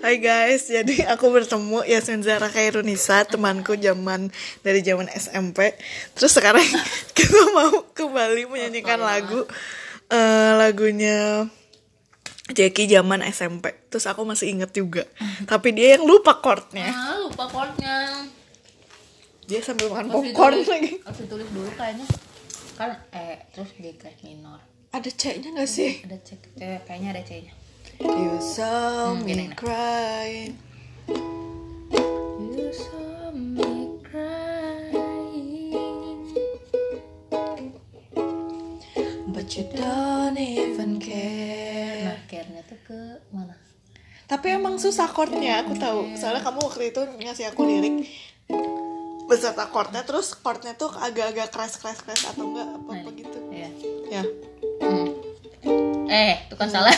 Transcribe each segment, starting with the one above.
Hai guys, jadi aku bertemu Yasmin Zara Khairunisa, temanku zaman dari zaman SMP. Terus sekarang kita mau kembali menyanyikan lagu eh, lagunya Jackie zaman SMP. Terus aku masih inget juga. Tapi dia yang lupa chordnya. Ah, lupa chordnya. Dia sambil makan popcorn lagi. Harus ditulis dulu kayaknya. Kan eh terus G minor. Ada C-nya gak sih? Ada C eh, kayaknya ada C-nya. You saw Hmm, me crying. You saw me crying. But you don't even care. Nah, care-nya tuh ke mana? Tapi emang susah chordnya, aku tahu. Soalnya kamu waktu itu ngasih aku lirik beserta chordnya, terus chordnya tuh agak-agak keras-keras-keras atau enggak apa-apa gitu. Iya. Ya. Hmm. Eh, itu kan salah.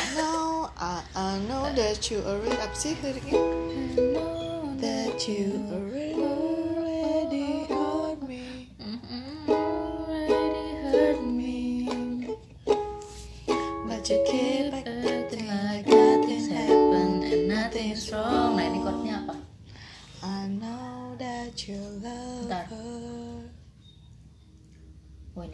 Know that you already apa sih liriknya? That you already hurt me, hurt me. But you keep acting like nothing happened and nothing's wrong. Nah, ini chordnya apa? I know that you love Bentar. her. Oh,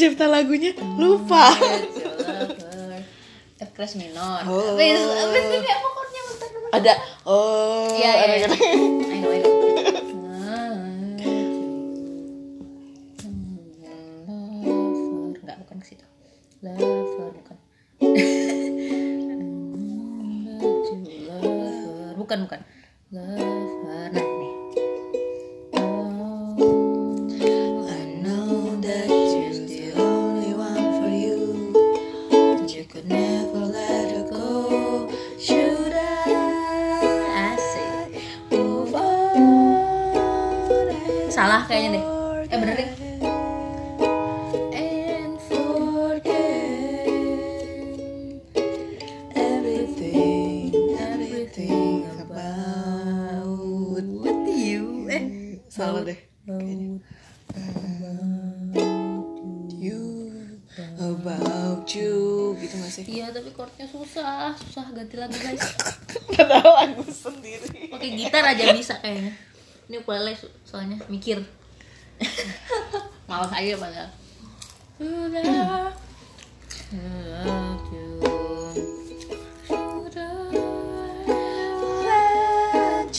Pencipta lagunya lupa. F class minor. Oh. Chordnya bentar. Ada oh Iya, iya, ada iya. Ayo, ayo. Lover. Enggak, bukan ke situ. Lover, bukan. Bukan, bukan. Lover. Nah, nih. Salah kayaknya deh. Eh, bener deh. About you. About you gitu gak sih? Iya, tapi chordnya susah. Susah ganti lagu, guys. Padahal lagu sendiri. Pakai gitar aja bisa kayaknya. Ini ukulele so- soalnya mikir. Malas aja padahal. Sudah. You. Sudah. Let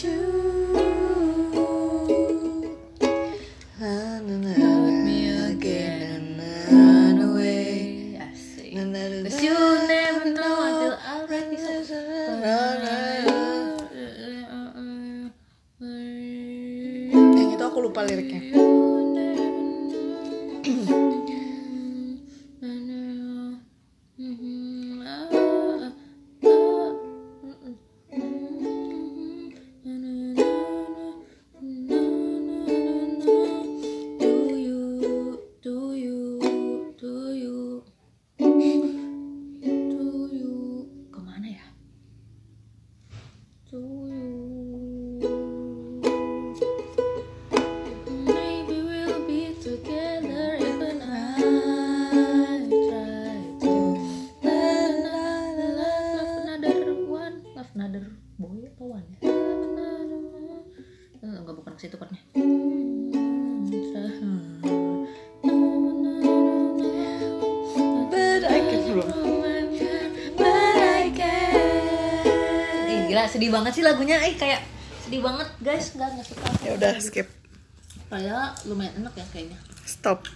Yang another boy apa one ya? Eh, Enggak bukan ke situ chordnya. But I can. Ih, gila sedih banget sih lagunya. Eh kayak sedih banget guys. Enggak enggak suka. Ya udah skip. Padahal lumayan enak ya kayaknya. Stop.